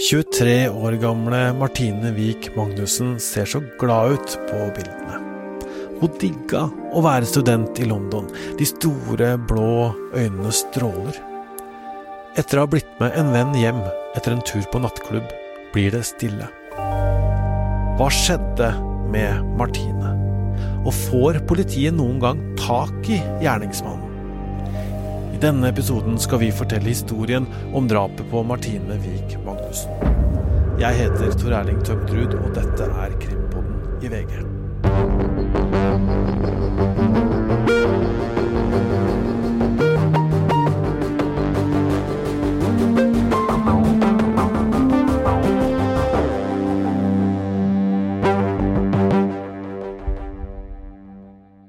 23 år gamle Martine Wiik Magnussen ser så glad ut på bildene. Hun digga å være student i London. De store, blå øynene stråler. Etter å ha blitt med en venn hjem etter en tur på nattklubb, blir det stille. Hva skjedde med Martine? Og får politiet noen gang tak i gjerningsmannen? I denne episoden skal vi fortelle historien om drapet på Martine Wiik Magnussen. Jeg heter Tor Erling Tømtrud, og dette er Krimpodden i VG.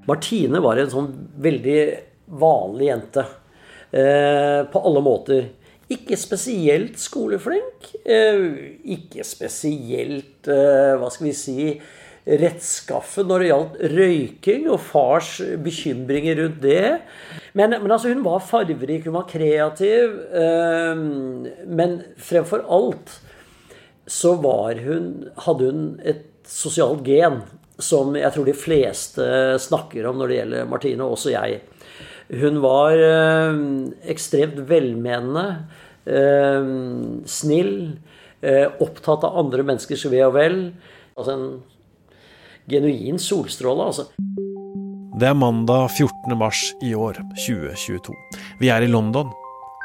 Martine var en sånn veldig vanlig jente. Eh, på alle måter. Ikke spesielt skoleflink. Eh, ikke spesielt, eh, hva skal vi si, rettskaffen når det gjaldt røyking og fars bekymringer rundt det. Men, men altså, hun var farverik, hun var kreativ. Eh, men fremfor alt så var hun, hadde hun et sosialt gen som jeg tror de fleste snakker om når det gjelder Martine, også jeg. Hun var ekstremt velmenende, snill, eh, opptatt av andre menneskers ve og vel. Altså en genuin solstråle, altså. Det er mandag 14. mars i år, 2022. Vi er i London.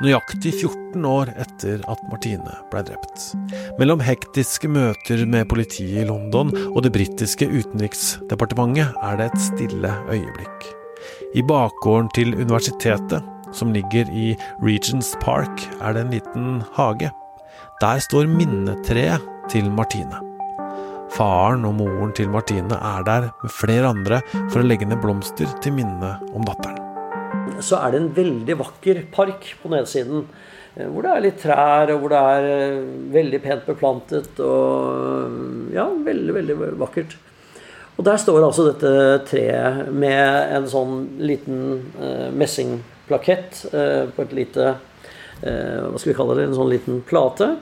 Nøyaktig 14 år etter at Martine ble drept. Mellom hektiske møter med politiet i London og det britiske utenriksdepartementet er det et stille øyeblikk. I bakgården til universitetet, som ligger i Regents Park, er det en liten hage. Der står minnetreet til Martine. Faren og moren til Martine er der med flere andre for å legge ned blomster til minne om datteren så er det en veldig vakker park på nedsiden. Hvor det er litt trær, og hvor det er veldig pent beplantet. Og ja, veldig, veldig vakkert. Og der står altså dette treet med en sånn liten eh, messingplakett uh, på et lite uh, Hva skal vi kalle det? En sånn liten plate.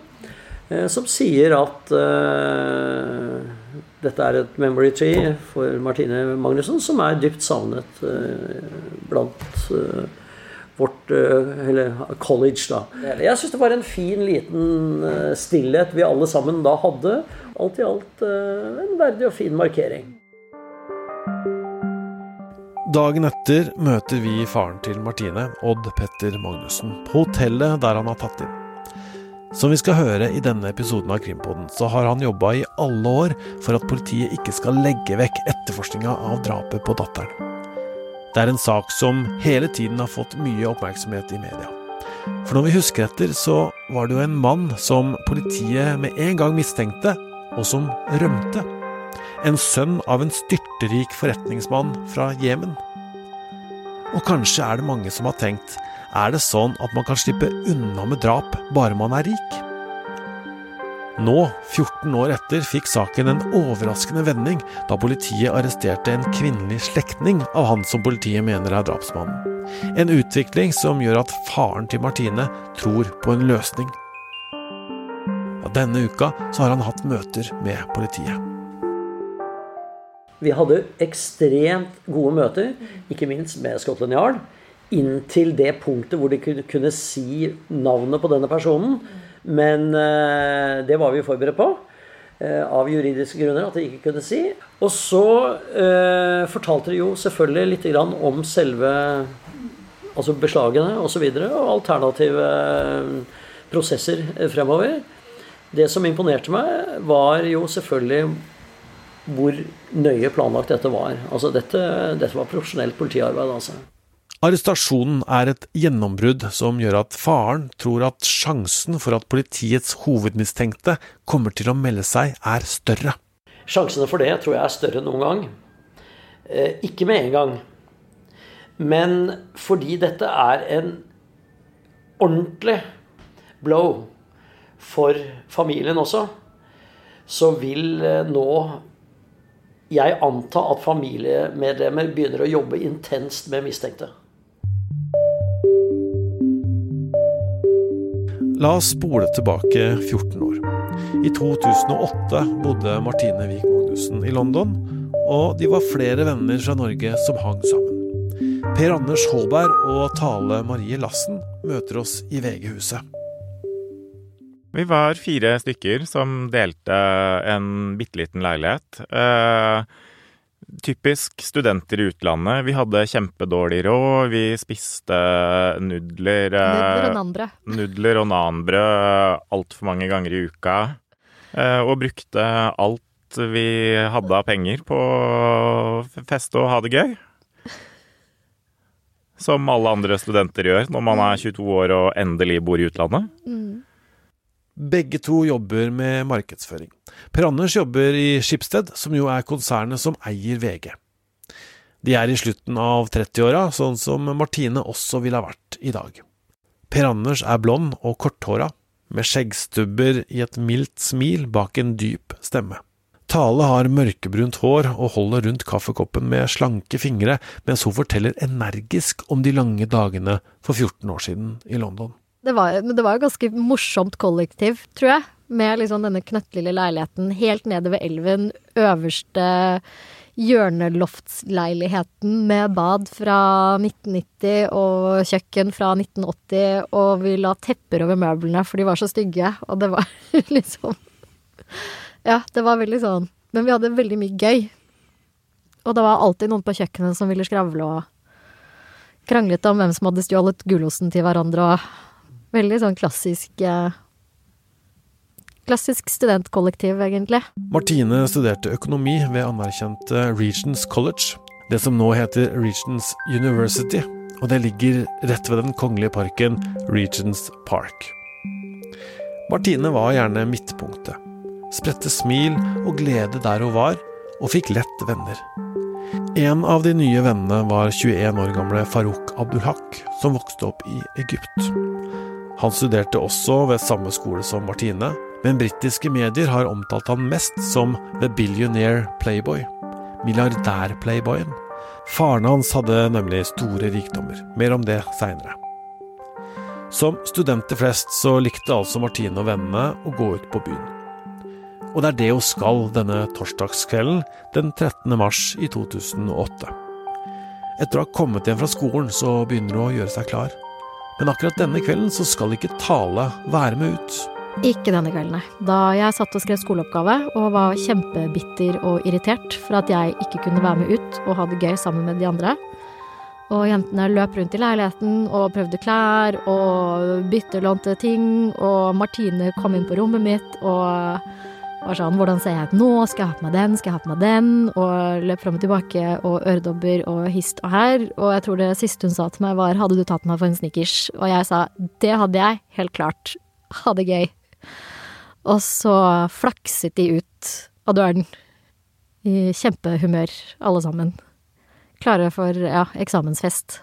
som sier at dette er et memory tree for Martine Magnussen, som er dypt savnet blant vårt college, da. Jeg syns det var en fin, liten stillhet vi alle sammen da hadde. Alt i alt en verdig og fin markering. Dagen etter møter vi faren til Martine, Odd Petter Magnussen, på hotellet der han har tatt inn. Som vi skal høre i denne episoden av Krimpodden, så har han jobba i alle år for at politiet ikke skal legge vekk etterforskninga av drapet på datteren. Det er en sak som hele tiden har fått mye oppmerksomhet i media. For når vi husker etter, så var det jo en mann som politiet med en gang mistenkte, og som rømte. En sønn av en styrterik forretningsmann fra Jemen. Og kanskje er det mange som har tenkt er det sånn at man kan slippe unna med drap bare man er rik? Nå, 14 år etter, fikk saken en overraskende vending da politiet arresterte en kvinnelig slektning av han som politiet mener er drapsmannen. En utvikling som gjør at faren til Martine tror på en løsning. Denne uka har han hatt møter med politiet. Vi hadde ekstremt gode møter, ikke minst med Scotland Yard, inntil det punktet hvor de kunne, si navnet på denne personen. Men eh, det var vi forberedt på. Eh, av juridiske grunner at de ikke kunne si. Og så eh, fortalte de jo selvfølgelig litt om selve altså beslagene osv. Og, så videre, og alternative prosesser fremover. Det som imponerte meg, var jo selvfølgelig hvor nøye planlagt dette var. Altså dette, dette var profesjonelt politiarbeid, altså. Arrestasjonen er et gjennombrudd som gjør at faren tror at sjansen for at politiets hovedmistenkte kommer til å melde seg, er større. Sjansene for det tror jeg er større enn noen gang. Eh, ikke med en gang. Men fordi dette er en ordentlig blow for familien også, så vil nå jeg anta at familiemedlemmer begynner å jobbe intenst med mistenkte. La oss spole tilbake 14 år. I 2008 bodde Martine Wiik Magnussen i London, og de var flere venner fra Norge som hang sammen. Per Anders Holberg og Tale Marie Lassen møter oss i VG-huset. Vi var fire stykker som delte en bitte liten leilighet. Eh, typisk studenter i utlandet. Vi hadde kjempedårlig råd. Vi spiste nudler eh, Nudler og nanbrød. Nudler og nanbrød altfor mange ganger i uka. Eh, og brukte alt vi hadde av penger på å feste og ha det gøy. Som alle andre studenter gjør når man er 22 år og endelig bor i utlandet. Mm. Begge to jobber med markedsføring. Per Anders jobber i Schibsted, som jo er konsernet som eier VG. De er i slutten av 30-åra, sånn som Martine også ville ha vært i dag. Per Anders er blond og korthåra, med skjeggstubber i et mildt smil bak en dyp stemme. Tale har mørkebrunt hår og holder rundt kaffekoppen med slanke fingre, mens hun forteller energisk om de lange dagene for 14 år siden i London. Det var, men det var jo ganske morsomt kollektiv, tror jeg. Med liksom denne knøttlille leiligheten helt nede ved elven. Øverste hjørneloftsleiligheten med bad fra 1990 og kjøkken fra 1980. Og vi la tepper over møblene, for de var så stygge. Og det var liksom Ja, det var veldig sånn Men vi hadde veldig mye gøy. Og det var alltid noen på kjøkkenet som ville skravle og kranglet om hvem som hadde stjålet gulosten til hverandre og Veldig sånn klassisk eh, Klassisk studentkollektiv, egentlig. Martine studerte økonomi ved anerkjente Regions College, det som nå heter Regions University, og det ligger rett ved den kongelige parken Regions Park. Martine var gjerne midtpunktet. Spredte smil og glede der hun var, og fikk lett venner. En av de nye vennene var 21 år gamle Farouk Abdulhak, som vokste opp i Egypt. Han studerte også ved samme skole som Martine, men britiske medier har omtalt han mest som The Billionaire Playboy, milliardærplayboyen. Faren hans hadde nemlig store rikdommer, mer om det seinere. Som studenter flest så likte altså Martine og vennene å gå ut på byen. Og det er det hun skal denne torsdagskvelden den 13. mars i 2008. Etter å ha kommet hjem fra skolen så begynner hun å gjøre seg klar. Men akkurat denne kvelden så skal ikke Tale være med ut. Ikke denne kvelden, nei. Da jeg satt og skrev skoleoppgave og var kjempebitter og irritert for at jeg ikke kunne være med ut og ha det gøy sammen med de andre. Og jentene løp rundt i leiligheten og prøvde klær og byttelånte ting. Og Martine kom inn på rommet mitt og var sånn Hvordan ser jeg ut nå? Skal jeg ha på meg den? Skal jeg ha på meg den? Og løp fram og tilbake og øredobber og hist og her. Og jeg tror det siste hun sa til meg var Hadde du tatt meg for en snickers? Og jeg sa det hadde jeg, helt klart. Ha det gøy. Og så flakset de ut av døren. I kjempehumør, alle sammen. Klare for, ja, eksamensfest.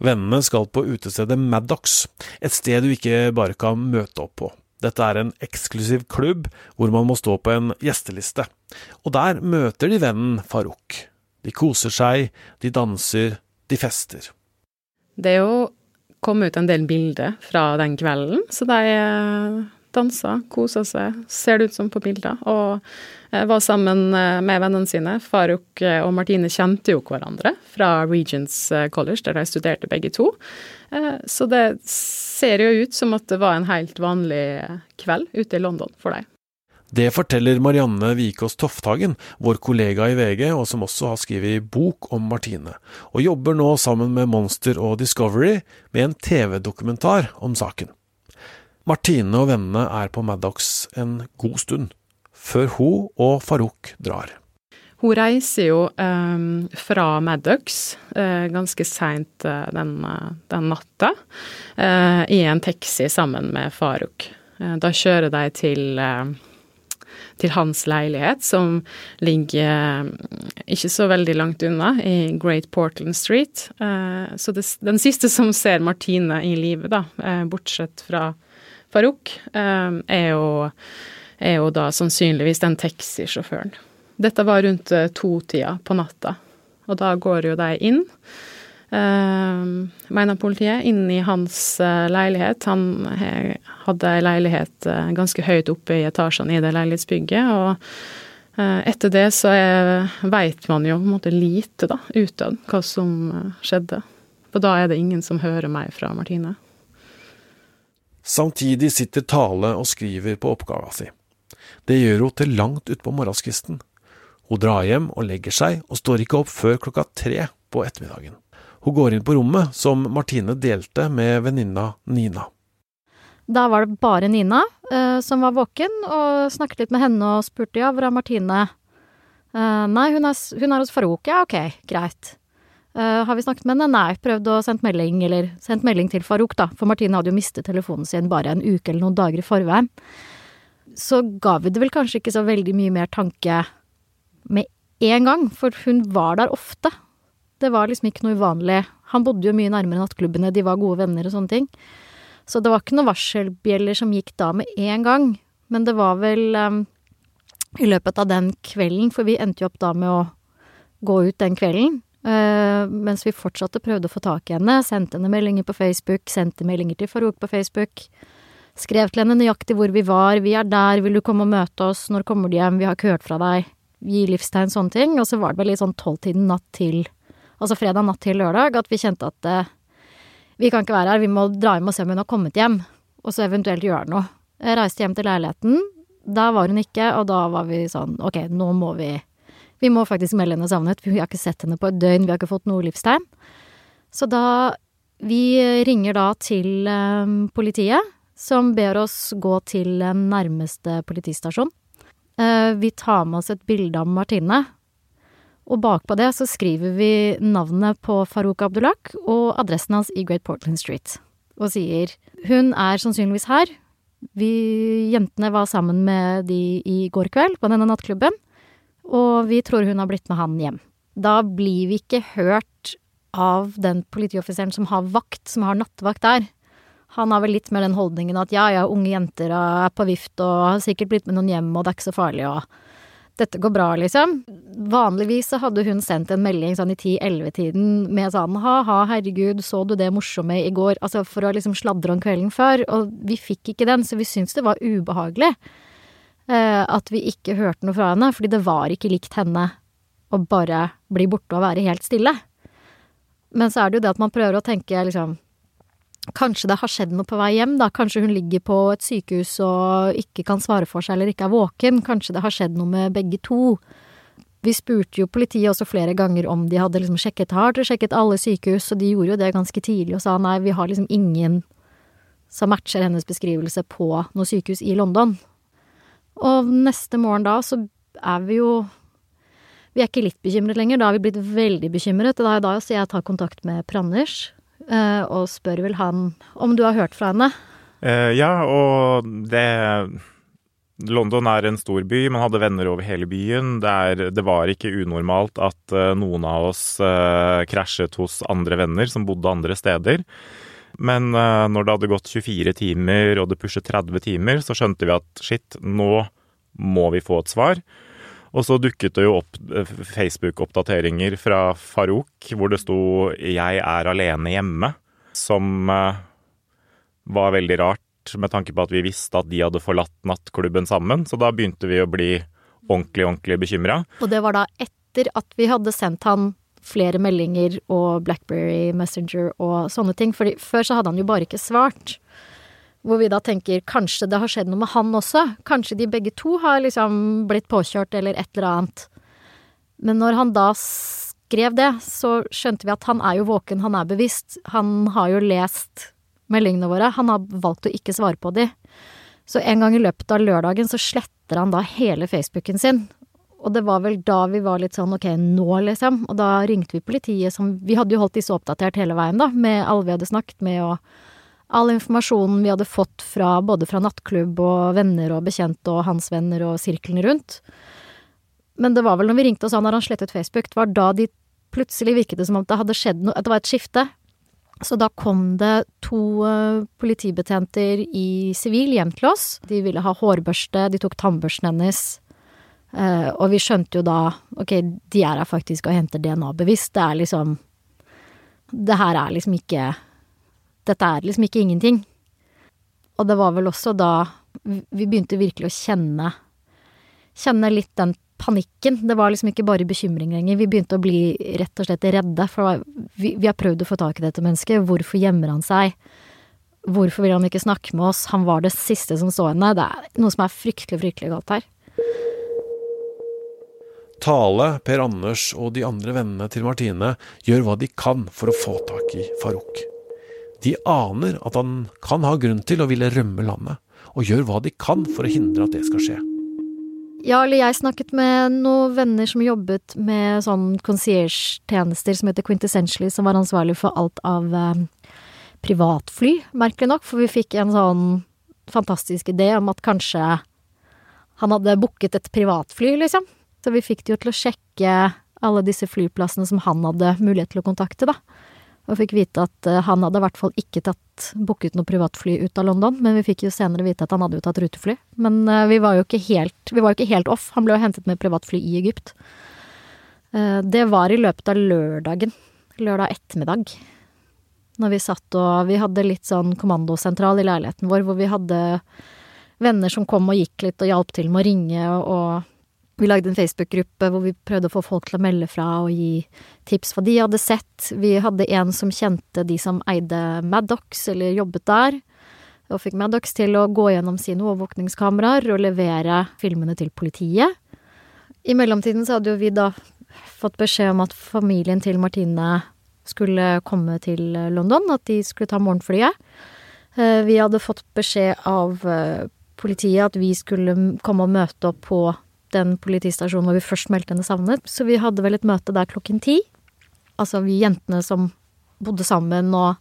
Vennene skal på utestedet Maddox, et sted du ikke bare kan møte opp på. Dette er en eksklusiv klubb hvor man må stå på en gjesteliste, og der møter de vennen Farouk. De koser seg, de danser, de fester. Det er jo kommet ut en del bilder fra den kvelden, så de eh, dansa, kosa seg, ser det ut som på bilder, og eh, var sammen eh, med vennene sine. Faruk og Martine kjente jo hverandre fra Regents College, der de studerte begge to. Så det ser jo ut som at det var en helt vanlig kveld ute i London for dem. Det forteller Marianne Vikås Tofthagen, vår kollega i VG, og som også har skrevet bok om Martine, og jobber nå sammen med Monster og Discovery med en TV-dokumentar om saken. Martine og vennene er på Maddox en god stund, før hun og Farouk drar. Hun reiser jo um, fra Maddox uh, ganske seint uh, den, uh, den, natta i en taxi sammen med Farouk. da kjører de til, til hans leilighet, som ligger ikke så veldig langt unna, i Great Portland Street. så det, den siste som ser Martine i live, da, bortsett fra Farouk, er jo, er jo da sannsynligvis den taxisjåføren. Dette var rundt eh, to-tida på natta, og da går jo de inn. Uh, mener politiet, inn i hans uh, leilighet. Han hadde ei leilighet uh, ganske høyt oppe i etasjene i det leilighetsbygget, og etter det så veit man jo på en måte lite, da, utad, hva som skjedde. For da er det ingen som hører meg fra Martine. Samtidig sitter Tale og skriver på oppgava si. Det gjør hun til langt utpå morgenskvisten. Hun drar hjem og legger seg, og står ikke opp før klokka tre på ettermiddagen. Hun går inn på rommet som Martine delte med venninna Nina. Da var det bare Nina uh, som var våken, og snakket litt med henne og spurte ja, hvor er Martine? Uh, nei, hun er, hun er hos Farouk. Ja, ok, greit. Uh, har vi snakket med henne? Nei. Prøvd å sende melding, eller sendt melding til Farouk, da. For Martine hadde jo mistet telefonen sin bare en uke eller noen dager i forveien. Så ga vi det vel kanskje ikke så veldig mye mer tanke med en gang, for hun var der ofte. Det var liksom ikke noe uvanlig. Han bodde jo mye nærmere nattklubbene, de var gode venner og sånne ting. Så det var ikke noen varselbjeller som gikk da med en gang. Men det var vel um, i løpet av den kvelden, for vi endte jo opp da med å gå ut den kvelden. Uh, mens vi fortsatte prøvde å få tak i henne, sendte henne meldinger på Facebook, sendte meldinger til Farouk på Facebook. Skrev til henne nøyaktig hvor vi var, vi er der, vil du komme og møte oss, når kommer du hjem, vi har ikke hørt fra deg, gi livstegn, sånne ting. Og så var det vel litt sånn tolvtiden natt til altså fredag natt til lørdag, at vi kjente at eh, vi kan ikke være her, vi må dra hjem og se om hun har kommet hjem, og så eventuelt gjøre noe. Jeg reiste hjem til leiligheten, da var hun ikke, og da var vi sånn ok, nå må vi Vi må faktisk melde henne savnet, for vi har ikke sett henne på et døgn, vi har ikke fått noe livstegn. Så da Vi ringer da til um, politiet, som ber oss gå til nærmeste politistasjon. Uh, vi tar med oss et bilde av Martine, og bakpå det så skriver vi navnet på Farouk Abdullah og adressen hans i Great Portland Street. Og sier hun er sannsynligvis her. Vi jentene var sammen med de i går kveld på denne nattklubben, og vi tror hun har blitt med han hjem. Da blir vi ikke hørt av den politioffiseren som har vakt, som har nattvakt der. Han har vel litt mer den holdningen at ja, ja, unge jenter er på vift og har sikkert blitt med noen hjem, og det er ikke så farlig, og dette går bra, liksom. Vanligvis så hadde hun sendt en melding sånn i 10-11-tiden med sånn ha-ha, herregud, så du det morsomme i går? Altså for å liksom sladre om kvelden før. Og vi fikk ikke den, så vi syntes det var ubehagelig eh, at vi ikke hørte noe fra henne, fordi det var ikke likt henne å bare bli borte og være helt stille. Men så er det jo det at man prøver å tenke liksom Kanskje det har skjedd noe på vei hjem, da. Kanskje hun ligger på et sykehus og ikke kan svare for seg eller ikke er våken. Kanskje det har skjedd noe med begge to. Vi spurte jo politiet også flere ganger om de hadde liksom sjekket hardt og sjekket alle sykehus? Og de gjorde jo det ganske tidlig og sa nei, vi har liksom ingen som matcher hennes beskrivelse på noe sykehus i London. Og neste morgen da så er vi jo Vi er ikke litt bekymret lenger, da har vi blitt veldig bekymret. Og da er da jeg tar kontakt med Pranders, Eh, og spør vel han om du har hørt fra henne? Uh, ja, og det London er en stor by, man hadde venner over hele byen. Det, er, det var ikke unormalt at uh, noen av oss uh, krasjet hos andre venner som bodde andre steder. Men uh, når det hadde gått 24 timer og det pushet 30 timer, så skjønte vi at shit, nå må vi få et svar. Og så dukket det jo opp eh, Facebook-oppdateringer fra Farouk hvor det sto 'Jeg er alene hjemme', som eh, var veldig rart med tanke på at vi visste at de hadde forlatt nattklubben sammen. Så da begynte vi å bli ordentlig, ordentlig bekymra. Og det var da etter at vi hadde sendt han flere meldinger og Blackberry Messenger og sånne ting. For før så hadde han jo bare ikke svart. Hvor vi da tenker kanskje det har skjedd noe med han også. Kanskje de begge to har liksom blitt påkjørt eller et eller annet. Men når han da skrev det, så skjønte vi at han er jo våken, han er bevisst. Han har jo lest meldingene våre. Han har valgt å ikke svare på de. Så en gang i løpet av lørdagen så sletter han da hele Facebooken sin. Og det var vel da vi var litt sånn ok, nå, liksom. Og da ringte vi politiet som Vi hadde jo holdt disse oppdatert hele veien, da, med alle vi hadde snakket med og all informasjonen vi hadde fått fra både fra nattklubb og venner og bekjente og hans venner og sirkelen rundt. Men det var vel når vi ringte og sa når han slettet Facebook, det var da de plutselig virket det som om det hadde skjedd noe, at det var et skifte. Så da kom det to uh, politibetjenter i sivil hjem til oss. De ville ha hårbørste, de tok tannbørsten hennes. Uh, og vi skjønte jo da ok, de er her faktisk og henter DNA-bevisst. Det er liksom Det her er liksom ikke Dette er liksom ikke ingenting. Og det var vel også da vi begynte virkelig å kjenne Kjenne litt den panikken. Det var liksom ikke bare bekymring lenger. Vi begynte å bli rett og slett redde. For vi, vi har prøvd å få tak i dette mennesket. Hvorfor gjemmer han seg? Hvorfor vil han ikke snakke med oss? Han var det siste som så henne. Det er noe som er fryktelig, fryktelig galt her. Tale, Per Anders og de andre vennene til Martine gjør hva de kan for å få tak i Farouk. De aner at han kan ha grunn til å ville rømme landet, og gjør hva de kan for å hindre at det skal skje. Ja, eller jeg snakket med noen venner som jobbet med sånn concierge-tjenester som heter Quintessentially, som var ansvarlig for alt av eh, privatfly, merkelig nok, for vi fikk en sånn fantastisk idé om at kanskje han hadde booket et privatfly, liksom. Så vi fikk det jo til å sjekke alle disse flyplassene som han hadde mulighet til å kontakte, da. Og fikk vite at uh, han hadde i hvert fall ikke tatt booket noe privatfly ut av London, men vi fikk jo senere vite at han hadde jo tatt rutefly. Men uh, vi var jo ikke helt jo ikke helt off. Han ble jo hentet med privatfly i Egypt. Uh, det var i løpet av lørdagen. Lørdag ettermiddag. Når vi satt og Vi hadde litt sånn kommandosentral i leiligheten vår, hvor vi hadde venner som kom og gikk litt og hjalp til med å ringe og vi lagde en Facebook-gruppe hvor vi prøvde å få folk til å melde fra og gi tips hva de hadde sett. Vi hadde en som kjente de som eide Maddox, eller jobbet der, og fikk Maddox til å gå gjennom sine overvåkningskameraer og levere filmene til politiet. I mellomtiden så hadde jo vi da fått beskjed om at familien til Martine skulle komme til London, at de skulle ta morgenflyet. Eh, vi hadde fått beskjed av eh, politiet at vi skulle komme og møte opp på den politistasjonen hvor vi først meldte henne savnet. Så vi hadde vel et møte der klokken ti. Altså vi jentene som bodde sammen, og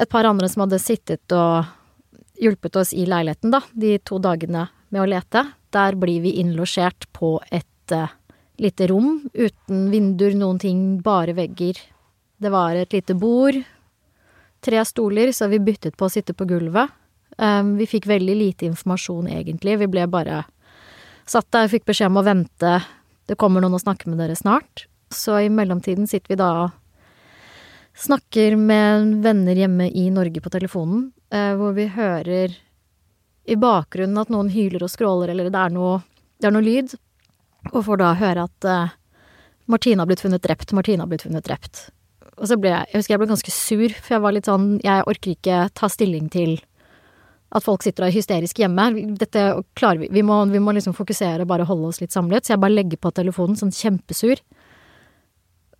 et par andre som hadde sittet og hjulpet oss i leiligheten, da, de to dagene med å lete. Der blir vi innlosjert på et uh, lite rom uten vinduer, noen ting, bare vegger. Det var et lite bord, tre stoler, så vi byttet på å sitte på gulvet. Um, vi fikk veldig lite informasjon, egentlig. Vi ble bare Satt der, og fikk beskjed om å vente, det kommer noen og snakker med dere snart. Så i mellomtiden sitter vi da og snakker med venner hjemme i Norge på telefonen, eh, hvor vi hører i bakgrunnen at noen hyler og skråler, eller det er noe, det er noe lyd, og får da høre at eh, Martine har blitt funnet drept, Martine har blitt funnet drept. Og så ble jeg, jeg husker jeg ble ganske sur, for jeg var litt sånn, jeg orker ikke ta stilling til at folk sitter og er hysteriske hjemme. Dette klarer vi. Vi må, vi må liksom fokusere og bare holde oss litt samlet. Så jeg bare legger på telefonen sånn kjempesur.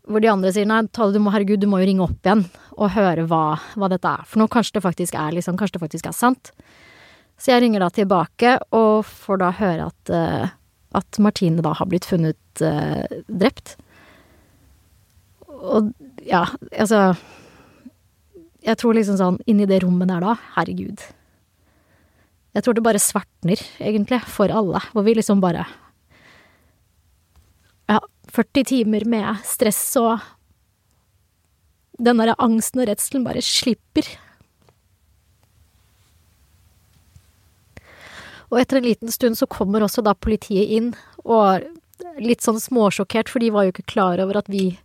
Hvor de andre sier nei, Tale, du må, herregud, du må jo ringe opp igjen og høre hva, hva dette er for noe. Kanskje det faktisk er liksom, kanskje det faktisk er sant. Så jeg ringer da tilbake og får da høre at, uh, at Martine da har blitt funnet uh, drept. Og ja, altså Jeg tror liksom sånn inni det rommet der da, herregud. Jeg tror det bare svartner, egentlig, for alle, hvor vi liksom bare Ja, 40 timer med stress og den derre angsten og redselen bare slipper. Og etter en liten stund så kommer også da politiet inn, og litt sånn småsjokkert, for de var jo ikke klar over at vi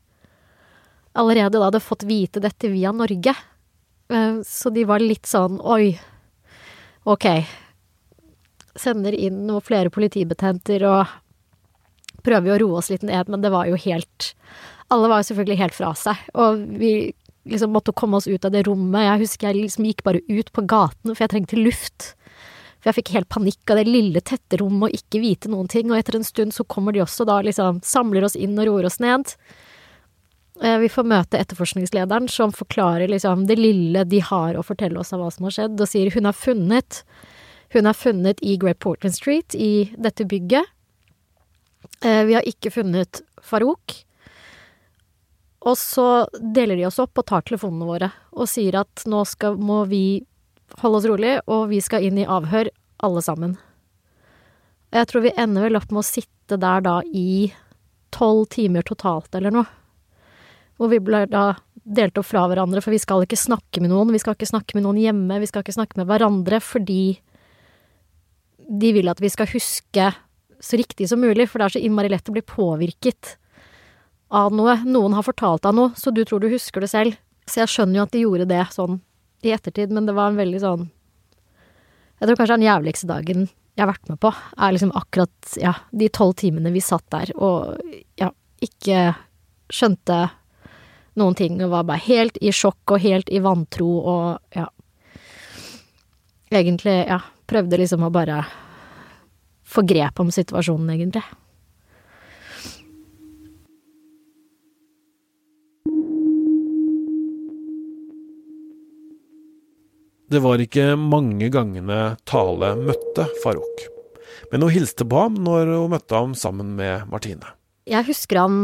allerede da hadde fått vite dette via Norge. Eh, så de var litt sånn oi, ok, sender inn noen flere politibetjenter og prøver å roe oss litt ned, men det var jo helt Alle var jo selvfølgelig helt fra seg, og vi liksom måtte komme oss ut av det rommet. Jeg husker jeg liksom gikk bare ut på gaten, for jeg trengte luft. For jeg fikk helt panikk av det lille, tette rommet og ikke vite noen ting, og etter en stund så kommer de også da liksom samler oss inn og roer oss ned. Eh, vi får møte etterforskningslederen som forklarer liksom det lille de har å fortelle oss av hva som har skjedd, og sier hun har funnet hun er funnet i Great Portland Street, i dette bygget. Eh, vi har ikke funnet Farouk. Og så deler de oss opp og tar telefonene våre og sier at nå skal, må vi holde oss rolig, og vi skal inn i avhør, alle sammen. Jeg tror vi ender vel opp med å sitte der da i tolv timer totalt, eller noe. Hvor vi blir da delt opp fra hverandre, for vi skal ikke snakke med noen. Vi skal ikke snakke med noen hjemme, vi skal ikke snakke med hverandre fordi de vil at vi skal huske så riktig som mulig, for det er så innmari lett å bli påvirket av noe. Noen har fortalt deg noe, så du tror du husker det selv. Så jeg skjønner jo at de gjorde det sånn i ettertid, men det var en veldig sånn Jeg tror kanskje den jævligste dagen jeg har vært med på, er liksom akkurat, ja, de tolv timene vi satt der og ja, ikke skjønte noen ting og var bare helt i sjokk og helt i vantro og ja Egentlig, ja, prøvde liksom å bare få grep om situasjonen, egentlig. Det var ikke mange gangene Tale møtte Farouk, men hun hilste på ham når hun møtte ham sammen med Martine. Jeg husker han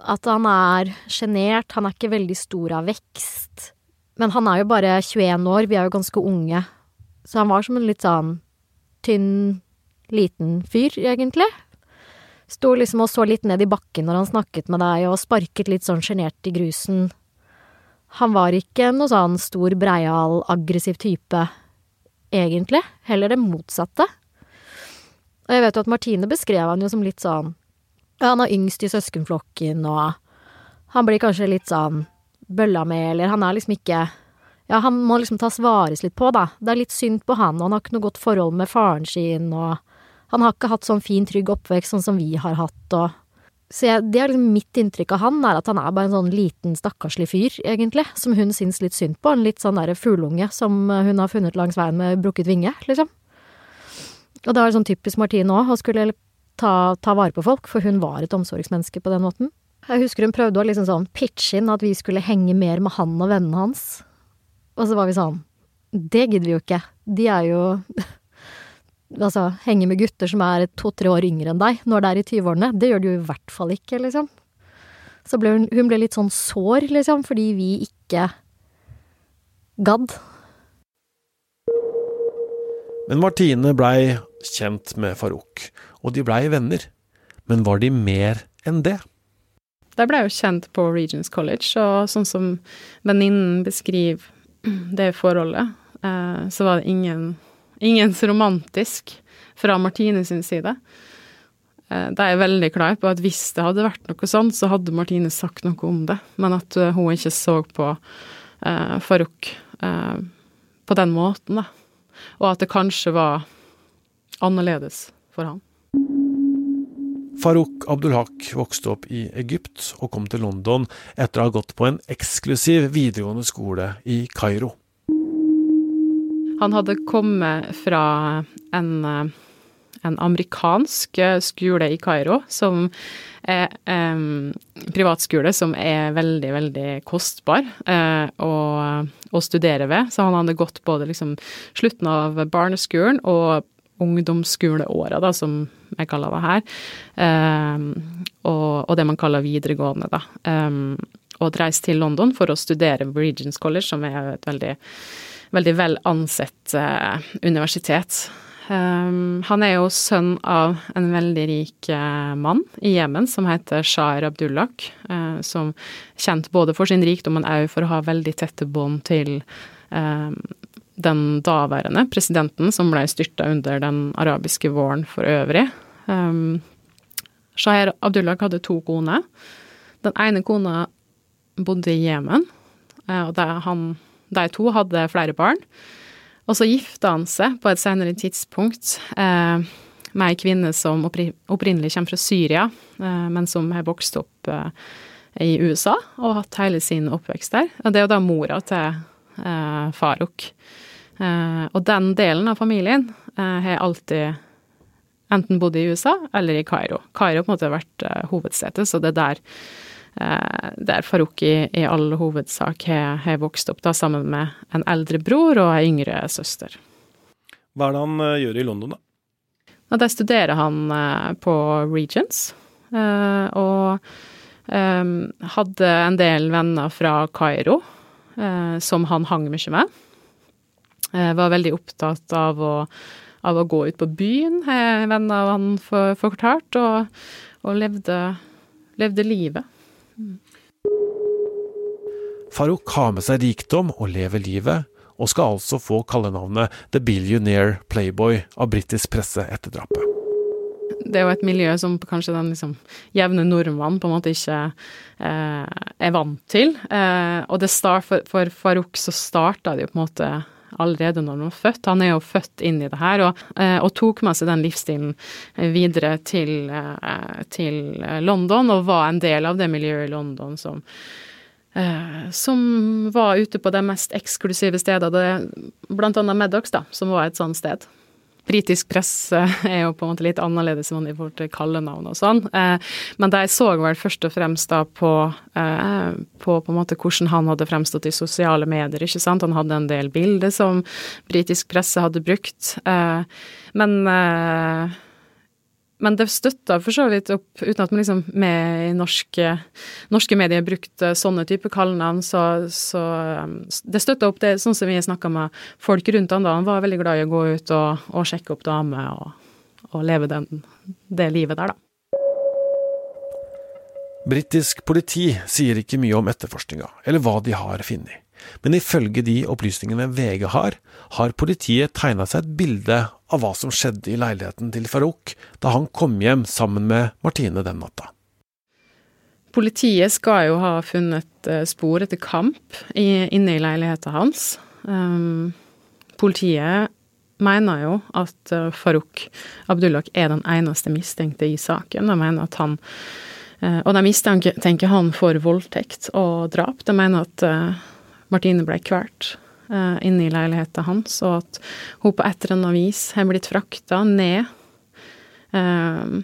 at han er sjenert, han er ikke veldig stor av vekst. Men han er jo bare 21 år, vi er jo ganske unge, så han var som en litt sånn tynn, liten fyr, egentlig. Sto liksom og så litt ned i bakken når han snakket med deg, og sparket litt sånn sjenert i grusen. Han var ikke noe sånn stor, breial, aggressiv type, egentlig. Heller det motsatte. Og jeg vet jo at Martine beskrev han jo som litt sånn ja, han er yngst i søskenflokken, og han blir kanskje litt sånn bølla med, eller han er liksom ikke Ja, han må liksom tas vares litt på, da. Det er litt synd på han, og han har ikke noe godt forhold med faren sin, og han har ikke hatt sånn fin, trygg oppvekst sånn som vi har hatt, og Så jeg, det er liksom mitt inntrykk av han, er at han er bare en sånn liten, stakkarslig fyr, egentlig, som hun syns litt synd på, en litt sånn derre fugleunge som hun har funnet langs veien med brukket vinge, liksom. Og det var sånn typisk Martine òg, å skulle ta, ta vare på folk, for hun var et omsorgsmenneske på den måten. Jeg husker hun prøvde å liksom sånn pitche inn at vi skulle henge mer med han og vennene hans. Og så var vi sånn Det gidder vi jo ikke. De er jo Altså, henge med gutter som er to-tre år yngre enn deg når det er i tyveårene. Det gjør de jo i hvert fall ikke, liksom. Så ble hun, hun ble litt sånn sår, liksom, fordi vi ikke gadd. Men Martine blei kjent med Farouk, og de blei venner. Men var de mer enn det? De ble jo kjent på Regions College, og sånn som venninnen beskriver det forholdet, eh, så var det ingen, ingen så romantisk fra Martine sin side. Eh, de er veldig klar på at hvis det hadde vært noe sånt, så hadde Martine sagt noe om det, men at eh, hun ikke så på eh, Farouk eh, på den måten, da. Og at det kanskje var annerledes for han. Farouk Abdulhak vokste opp i Egypt og kom til London etter å ha gått på en eksklusiv videregående skole i Kairo. Han hadde kommet fra en, en amerikansk skole i Kairo, som er en privatskole som er veldig, veldig kostbar uh, å, å, studere ved. Så han hadde gått både liksom slutten av barneskolen og ungdomsskoleåra, da, som jeg kaller det her, um, og, og, det man kaller videregående, da. Um, og reist til London for å studere Regents College, som er et veldig, veldig vel ansett uh, universitet. Um, han er jo sønn av en veldig rik uh, mann i Jemen som heter Shahir Abdullah, uh, som kjent både for sin rikdom, men òg for å ha veldig tette bånd til den daværende presidenten, som ble styrta under den arabiske våren for øvrig. Um, Shaher Abdullah hadde to koner. Den ene kona bodde i Jemen, og de, han, de to hadde flere barn. Og så gifta han seg på et senere tidspunkt eh, med ei kvinne som opprinnelig kommer fra Syria, eh, men som har vokst opp eh, i USA og hatt hele sin oppvekst der. Og det er jo da mora til eh, Farouk. Eh, og den delen av familien eh, har alltid enten bodd i USA eller i Kairo. Kairo på en måte har vært hovedsetet, så det er der, der Farouk i, i all hovedsak har, har, vokst opp, da, sammen med en eldre bror og ei yngre søster. Hva er det han gjør i London, da? Og der studerer han på Regents, og hadde en del venner fra Kairo som han hang mye med. Jeg var veldig opptatt av å, av å gå ut på byen, har venner av han fortalt, og, og levde, levde, livet. Mm. Farouk har med seg rikdom og lever livet, og skal altså få kallenavnet The Billionaire Playboy av britisk presse etter drapet. det er jo et miljø som kanskje den liksom jevne nordmann på en måte ikke eh, er vant til. Eh, og det start, for, for Farouk så starta det jo på en måte allerede når han var født. Han er jo født inn i det her, og, eh, og tok med seg den livsstilen videre til, eh, til, London, og var en del av det miljøet i London som eh, som var ute på de mest eksklusive stedene, blant annet Maddox, da, som var et sånt sted britisk presse er jo på en måte litt annerledes i forhold til kallenavn og sånn. Men det jeg så vel først og fremst da på, eh, på, på en måte hvordan han hadde fremstått i sosiale medier, ikke sant. Han hadde en del bilder som britisk presse hadde brukt. Eh, men men det støtta for så vidt opp, uten at man liksom med i norske, norske medier brukte sånne typer kallenavn, så, så um, det støtta opp det, sånn som vi snakka med folk rundt han da. Han var veldig glad i å gå ut og, og sjekke opp damer og, og leve den, det livet der, da. Britisk politi sier ikke mye om etterforskninga, eller hva de har funnet. Men ifølge de opplysningene VG har, har politiet tegna seg et bilde av hva som skjedde i leiligheten til Farouk da han kom hjem sammen med Martine den natta. Politiet skal jo ha funnet eh, spor etter kamp inne i leiligheten hans. Um, politiet mener jo at uh, Farouk Abdullah er den eneste mistenkte i saken. De mener at han uh, Og de mistenker han for voldtekt og drap. De mener at Martine ble kvalt uh, inne i leiligheten hans, og at hun på et eller annet vis har blitt frakta ned. Uh,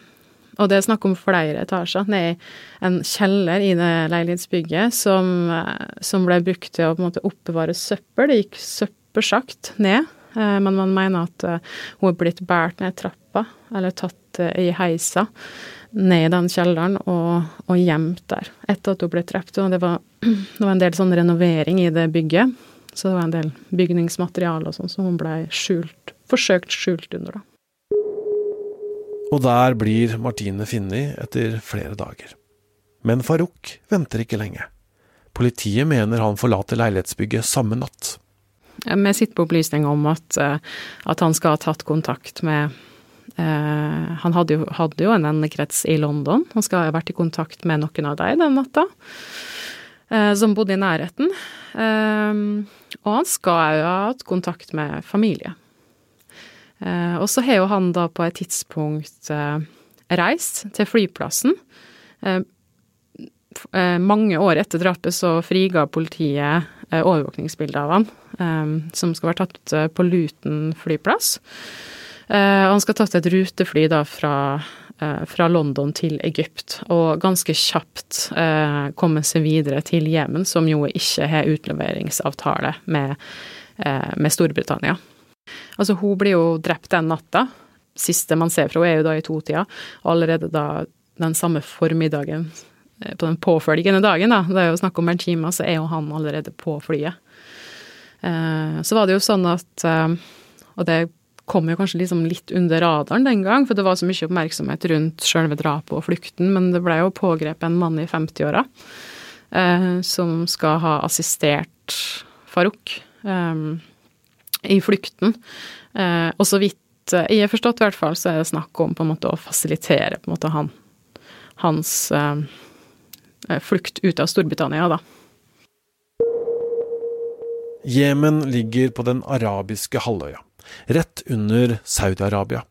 og det er snakk om flere etasjer, ned i en kjeller i det leilighetsbygget som, uh, som ble brukt til å på en måte oppbevare søppel. Det gikk søppelsjakt ned, men man mener at hun er blitt båret ned trappa, eller tatt i heisa ned i den kjelleren og, og gjemt der etter at hun ble drept. Og det var, det var en del sånn renovering i det bygget, så det var en del bygningsmateriale og sånn som hun ble skjult, forsøkt skjult under, da. Og der blir Martine funnet etter flere dager. Men Farouk venter ikke lenge. Politiet mener han forlater leilighetsbygget samme natt. Vi sitter på opplysning om at, eh, at han skal ha tatt kontakt med han hadde jo, hadde jo en vennekrets i London. Han skal ha vært i kontakt med noen av dem den natta, eh, som bodde i nærheten. Eh, og han skal jo ha hatt kontakt med familie. og så har jo han da på et tidspunkt reist til flyplassen. mange år etter drapet så friga politiet overvåkningsbildet av han, som skal være tatt på Luton flyplass. Uh, han skal ha tatt et rutefly da fra, uh, fra, London til Egypt, og ganske kjapt uh, komme seg videre til Jemen, som jo ikke har utleveringsavtale med, med Storbritannia. Altså, hun blir jo drept den natta. Siste man ser fra henne, er jo da i totida. Allerede da den samme formiddagen på den påfølgende dagen, da, det er jo snakk om en time, så er jo han allerede på flyet. Så var det jo sånn at Og det kom jo kanskje liksom litt under radaren den gang, for det var så mye oppmerksomhet rundt sjølve drapet og flukten, men det ble jo pågrepet en mann i 50-åra eh, som skal ha assistert Farouk eh, i flukten. Eh, og så vidt jeg har forstått, i hvert fall, så er det snakk om på en måte å fasilitere på en måte han, hans eh, flukt ut av Storbritannia, da. Jemen ligger på den arabiske halvøya rett under Saudi-Arabia.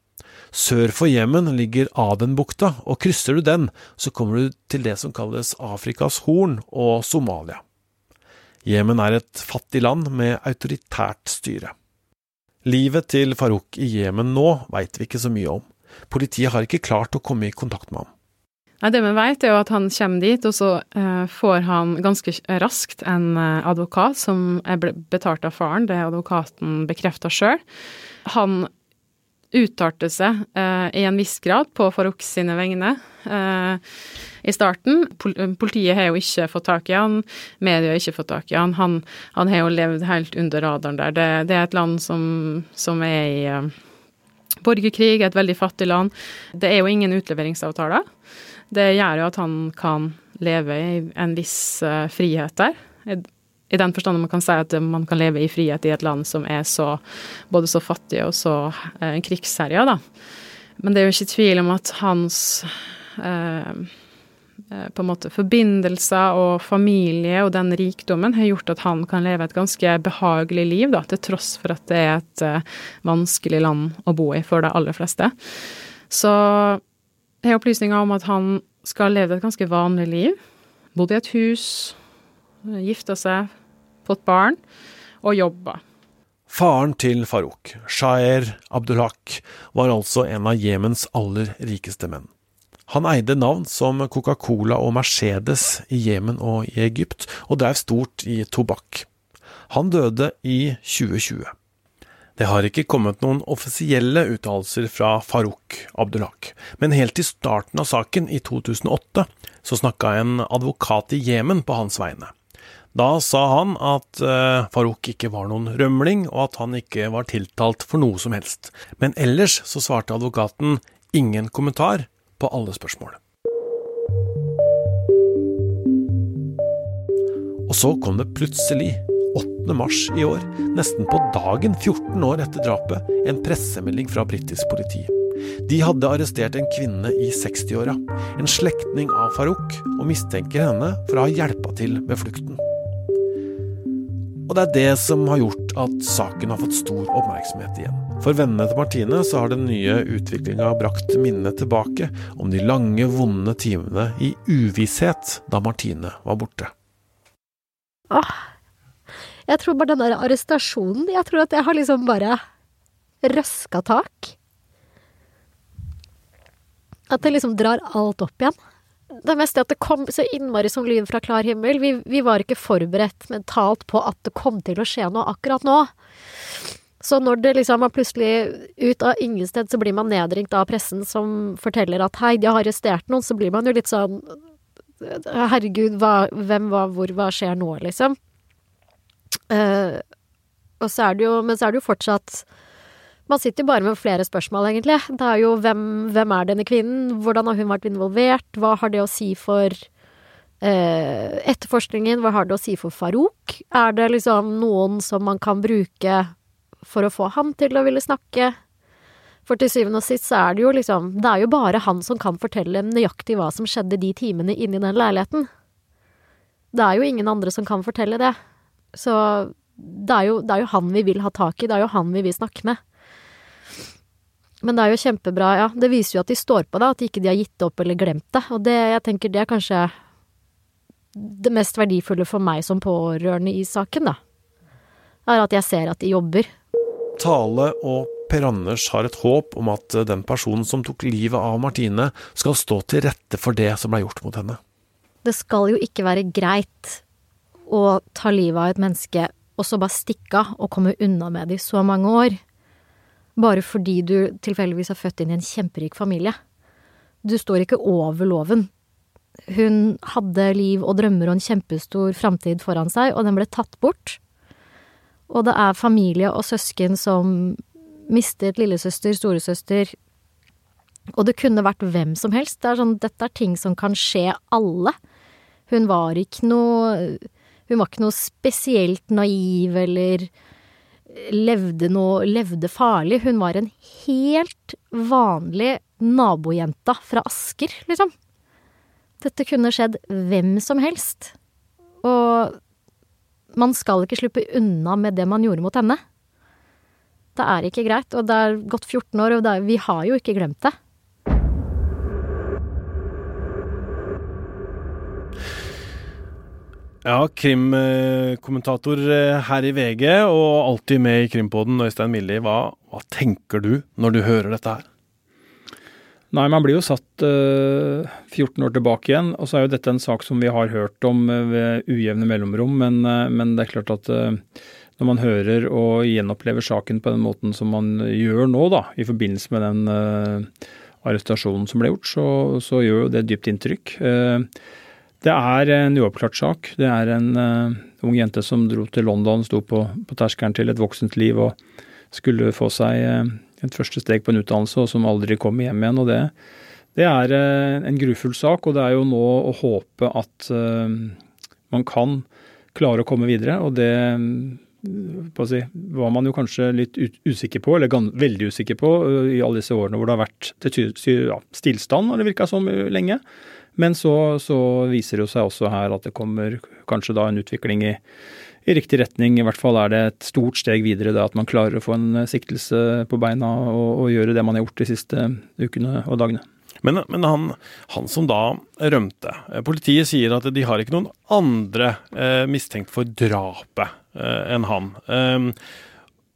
Sør for Jemen ligger Adenbukta, og krysser du den, så kommer du til det som kalles Afrikas Horn og Somalia. Jemen er et fattig land med autoritært styre. Livet til Farouk i Jemen nå veit vi ikke så mye om. Politiet har ikke klart å komme i kontakt med ham. Nei, Det vi vet, er jo at han kommer dit, og så uh, får han ganske raskt en uh, advokat som er betalt av faren. Det advokaten bekrefta sjøl. Han uttalte seg uh, i en viss grad på Farouk sine vegne i starten. Pol politiet har jo ikke fått tak i han, media har ikke fått tak i han. Han, han har jo levd helt under radaren der. Det, det er et land som, som er i borgerkrig, et veldig fattig land. Det er jo ingen utleveringsavtaler. Det gjør jo at han kan leve i en viss uh, frihet der. I, den forstand man kan si at man kan leve i frihet i et land som er så både så fattig og så eh, krigsherja, da. Men det er jo ikke tvil om at hans eh, eh, på en måte forbindelser og familie og den rikdommen har gjort at han kan leve et ganske behagelig liv, da, til tross for at det er et eh, vanskelig land å bo i for de aller fleste. Så har opplysninger om at han skal leve et ganske vanlig liv. Bodd i et hus, gifta seg, fått barn og jobba. Faren til Farouk, Shaer Abdulhak, var altså en av Jemens aller rikeste menn. Han eide navn som Coca-Cola og Mercedes i Jemen og i Egypt, og drev stort i tobakk. Han døde i 2020. Det har ikke kommet noen offisielle uttalelser fra Farouk Abdullah, men helt til starten av saken, i 2008, så snakka en advokat i Jemen på hans vegne. Da sa han at uh, Farouk ikke var noen rømling, og at han ikke var tiltalt for noe som helst. Men ellers så svarte advokaten ingen kommentar på alle spørsmål. Og så kom det plutselig, 8. mars i år, nesten på dagen 14 år etter drapet, en pressemelding fra britisk politi. De hadde arrestert en kvinne i 60-åra, en slektning av Farouk, og mistenker henne for å ha hjelpa til med flukten. Og det er det som har gjort at saken har fått stor oppmerksomhet igjen. For vennene til Martine så har den nye utviklinga brakt minnene tilbake om de lange, vonde timene i uvisshet da Martine var borte. Åh, jeg tror bare den der arrestasjonen Jeg tror at jeg har liksom bare røska tak. At det liksom drar alt opp igjen det meste er at det kom så innmari som lyn fra klar himmel. Vi, vi, var ikke forberedt mentalt på at det kom til å skje noe akkurat nå. Så når det liksom er plutselig ut av ingen sted, så blir man nedringt av pressen som forteller at hei, de har arrestert noen, så blir man jo litt sånn herregud, hva, hvem, hva, hvor, hva skjer nå, liksom? Uh, og så er det jo, men så er det jo fortsatt man sitter jo bare med flere spørsmål, egentlig. Det er jo hvem, hvem er denne kvinnen? Hvordan har hun vært involvert? Hva har det å si for eh, etterforskningen? Hva har det å si for Farouk? Er det liksom noen som man kan bruke for å få ham til å ville snakke? For til syvende og sist så er det jo liksom Det er jo bare han som kan fortelle nøyaktig hva som skjedde de timene inni den leiligheten. Det er jo ingen andre som kan fortelle det. Så det er, jo, det er jo han vi vil ha tak i, det er jo han vi vil snakke med. Men det er jo kjempebra, ja. Det viser jo at de står på det, at ikke de har gitt opp eller glemt det. Og det, jeg tenker det er kanskje det mest verdifulle for meg som pårørende i saken, da. Er at jeg ser at de jobber. Tale og Per Anders har et håp om at den personen som tok livet av Martine, skal stå til rette for det som ble gjort mot henne. Det skal jo ikke være greit å ta livet av et menneske og så bare stikke av og komme unna med det i så mange år bare fordi du tilfeldigvis er født inn i en kjemperik familie. Du står ikke over loven. Hun hadde liv og drømmer og en kjempestor framtid foran seg, og den ble tatt bort. Og det er familie og søsken som mistet lillesøster, storesøster Og det kunne vært hvem som helst. Det er sånn, dette er ting som kan skje alle. Hun var ikke noe Hun var ikke noe spesielt naiv eller levde noe Levde farlig. Hun var en helt vanlig nabojenta fra Asker, liksom. Dette kunne skjedd hvem som helst. Og man skal ikke slippe unna med det man gjorde mot henne. Det er ikke greit, og det er gått 14 år, og er, vi har jo ikke glemt det. Ja, krimkommentator eh, her i VG, og alltid med i Krimpodden, Øystein Milli. Hva, hva, tenker du når du hører dette her? Nei, man blir jo satt uh, eh, 14 år tilbake igjen. Og så er jo dette en sak som vi har hørt om uh, ved ujevne mellomrom. Men, uh, men, det er klart at når man hører og gjenopplever saken på den måten som man gjør nå, da, i forbindelse med den arrestasjonen som ble gjort, så, så gjør jo det dypt inntrykk. Uh, det er en uoppklart sak. Det er en uh, ung jente som dro til London, sto på, på terskelen til et voksent liv og skulle få seg uh, et første steg på en utdannelse, og som aldri kom hjem igjen. og Det, det er uh, en grufull sak, og det er jo nå å håpe at man kan klare å komme videre. Og det si, var man jo kanskje litt usikker på, eller veldig usikker på, i alle disse årene hvor det har vært til ja, stillstand, har det virka som lenge. Men så, så, viser det seg også her at det kommer kanskje da en utvikling i, i, riktig retning. I hvert fall er det et stort steg videre det at man klarer å få en siktelse på beina og, og gjøre det man har gjort de siste ukene og dagene. Men, men han, han, som da rømte Politiet sier at de har ikke noen andre eh, mistenkt for drapet eh, enn han. Eh,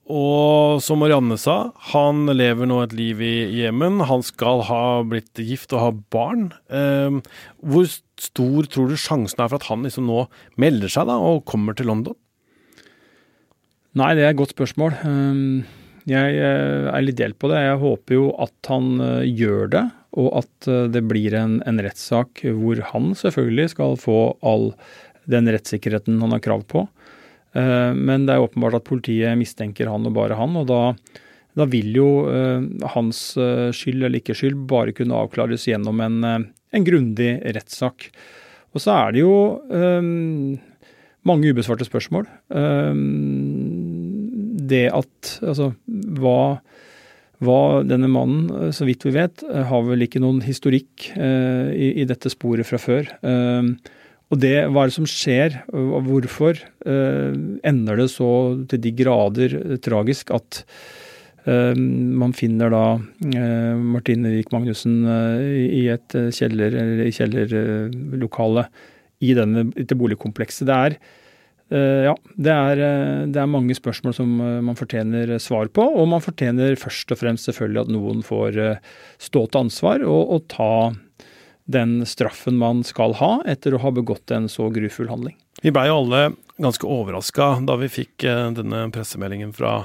og som Marianne sa, han lever nå et liv i Jemen. Han skal ha blitt gift og ha barn. Eh, hvor stor tror du sjansen er for at han liksom nå melder seg da, og kommer til London? Nei, det er et godt spørsmål. Ehm, jeg eh, er litt delt på det. Jeg håper jo at han eh, gjør det, og at eh, det blir en, en rettssak hvor han selvfølgelig skal få all den rettssikkerheten han har krav på. Eh, men det er åpenbart at politiet mistenker han og bare han, og da, da vil jo eh, hans eh, skyld eller ikke skyld bare kunne avklares gjennom en, en grundig rettssak. Og så er det jo um, mange ubesvarte spørsmål. Um, det at Altså, hva, hva denne mannen, så vidt vi vet, har vel ikke noen historikk uh, i, i, dette sporet fra før. Um, og det, hva er det som skjer, hvorfor eh, ender det så til de grader eh, tragisk at eh, man finner da eh, Martine Wiik Magnussen eh, i et eh, kjeller, eller kjellerlokale i dette boligkomplekset. Det er, ja, det er, det er, mange spørsmål som man fortjener svar på, og man fortjener først og fremst selvfølgelig at noen får stå til ansvar og, og ta den straffen man skal ha etter å ha begått en så grufull handling. Vi blei jo alle ganske overraska da vi fikk eh, denne pressemeldingen fra,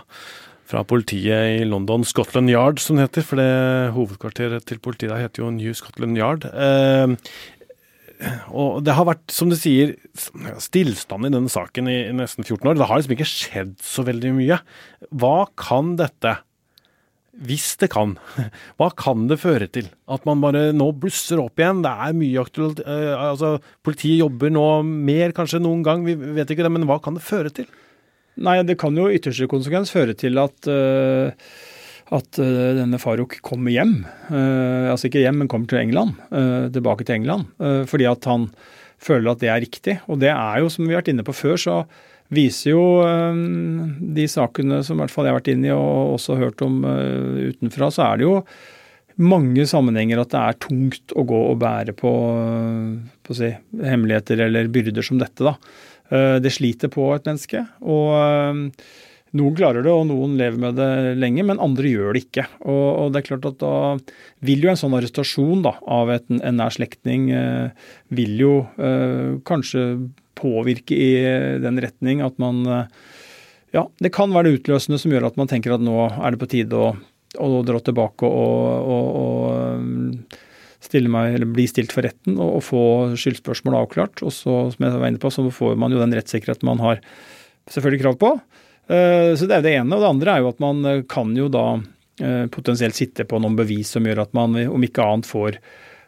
fra, politiet i London, Scotland Yard som det heter, for det hovedkvarteret til politiet der heter jo New Scotland Yard. Eh, og det har vært, som du sier, stillstand i denne saken i, nesten 14 år. Det har liksom ikke skjedd så veldig mye. Hva kan dette hvis det kan, hva kan det føre til? At man bare nå blusser opp igjen? Det er mye aktuelt. Uh, altså, politiet jobber nå mer kanskje noen gang, vi vet ikke det. Men hva kan det føre til? Nei, det kan jo ytterste konsekvens føre til at, uh, at uh, denne Farouk kommer hjem. altså ikke hjem, men kommer til England. tilbake til England. fordi at han føler at det er riktig. Og det er jo, som vi har vært inne på før, så viser jo eh, de sakene som i hvert fall jeg har vært inne i og også hørt om eh, utenfra, så er det jo mange sammenhenger at det er tungt å gå og bære på, eh, på si, hemmeligheter eller byrder som dette. da. Det sliter på et menneske. og noen klarer det, og noen lever med det lenge, men andre gjør det ikke. Og, og det er klart at da vil jo en sånn arrestasjon da, av et, en nær slektning eh, vil jo eh, kanskje påvirke i den retning at man eh, Ja, det kan være det utløsende som gjør at man tenker at nå er det på tide å, å dra tilbake og, og, og eh, meg, bli stilt for retten og, og få skyldspørsmål avklart. Og så, som jeg var inne på, så får man jo den rettssikkerheten man har selvfølgelig krav på. Eh, så det er det ene. Og det andre er jo at man kan jo da potensielt sitte på noen bevis som gjør at man om ikke annet får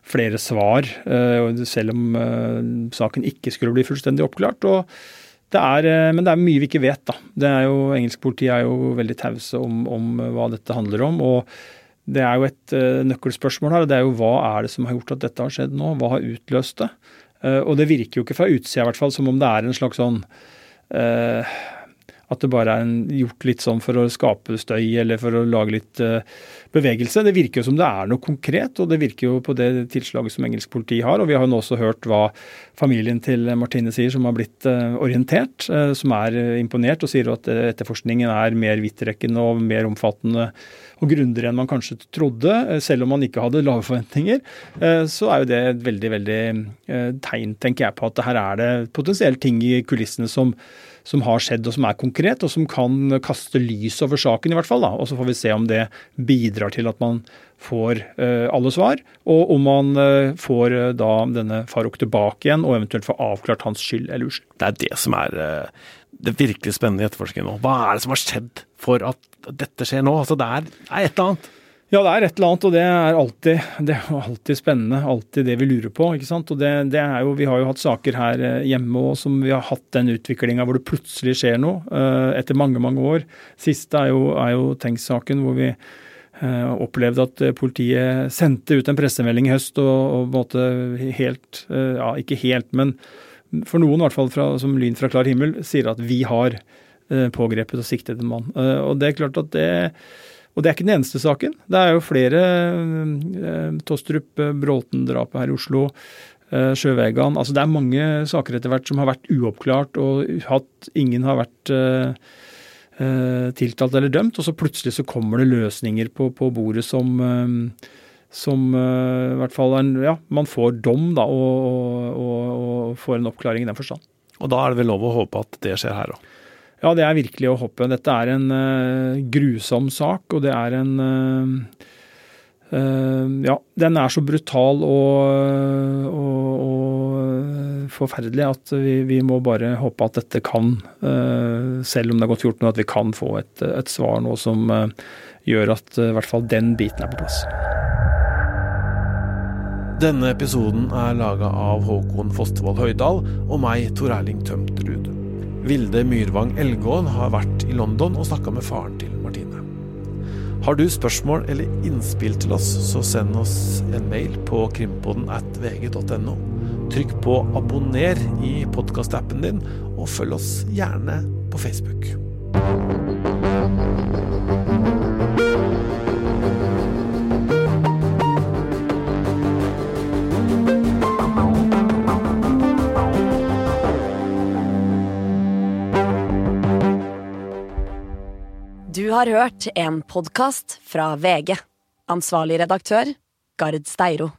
flere svar, eh, selv om eh, saken ikke skulle bli fullstendig oppklart. og det er, eh, men det er mye vi ikke vet. da. Det er jo, Engelsk politi er jo veldig tause om, om, hva dette handler om. og Det er jo et nøkkelspørsmål her. og det er jo Hva er det som har gjort at dette har skjedd nå? Hva har utløst det? Og det virker jo ikke fra utsida i hvert fall som om det er en slags sånn at det bare er en, gjort litt sånn for å skape støy eller for å lage litt uh, bevegelse. Det virker jo som det er noe konkret, og det virker jo på det tilslaget som engelsk politi har. Og vi har jo nå også hørt hva familien til Martine sier, som har blitt uh, orientert, uh, som er imponert og sier at etterforskningen er mer vidtrekkende og mer omfattende og grundigere enn man kanskje trodde, selv om man ikke hadde lave forventninger. Så er jo det et veldig, veldig tegn, tenker jeg, på at her er det potensielt ting i kulissene som som har skjedd og som er konkret, og som kan kaste lys over saken, i hvert fall. da, Og så får vi se om det bidrar til at man får uh, alle svar, og om man uh, får uh, da denne Farouk tilbake igjen, og eventuelt får avklart hans skyld eller uskyld. Det er det som er det virkelig spennende i etterforskningen nå. Hva er det som har skjedd for at dette skjer nå? Altså, det er, er et eller annet. Ja, det er et eller annet, og det er alltid, det er alltid spennende. Alltid det vi lurer på. ikke sant? Og det, det er jo, Vi har jo hatt saker her eh, hjemme også, som vi har hatt den utviklinga hvor det plutselig skjer noe etter mange mange år. Siste er jo, er jo Tengs-saken, hvor vi opplevde at politiet sendte ut en pressemelding i høst og, og helt uh, Ja, ikke helt, men for noen i hvert fall fra, som lyn fra klar himmel, sier at vi har pågrepet og siktet en mann. og det er klart at det og det er ikke den eneste saken. Det er jo flere. Eh, Tostrup, eh, Bråten-drapet her i Oslo, eh, Sjøvegan. Altså det er mange saker etter hvert som har vært uoppklart, og hatt, ingen har vært eh, eh, tiltalt eller dømt. Og så plutselig så kommer det løsninger på, på bordet som, eh, som i hvert fall en, ja, man får dom da, og, og, og får en oppklaring i den forstand. Og da er det vel lov å håpe at det skjer her òg? Ja, det er virkelig å håpe. Dette er en uh, grusom sak, og det er en uh, uh, Ja, den er så brutal og, og forferdelig at vi, vi, må bare håpe at dette kan, selv om det har gått 14 år, at vi kan få et, et svar nå som gjør at i hvert fall den biten er på plass. Denne episoden er laga av Håkon Fostervoll Høydal og meg, Tor Erling Tømtrud. Vilde Myrvang Elgåen har vært i London og snakka med faren til Martine. Har du spørsmål eller innspill til oss, så send oss en mail på krimpoden at vg.no. Trykk på abonner i podkastappen din, og følg oss gjerne på Facebook. Du har hørt en podkast fra VG. Ansvarlig redaktør, Gard Steiro.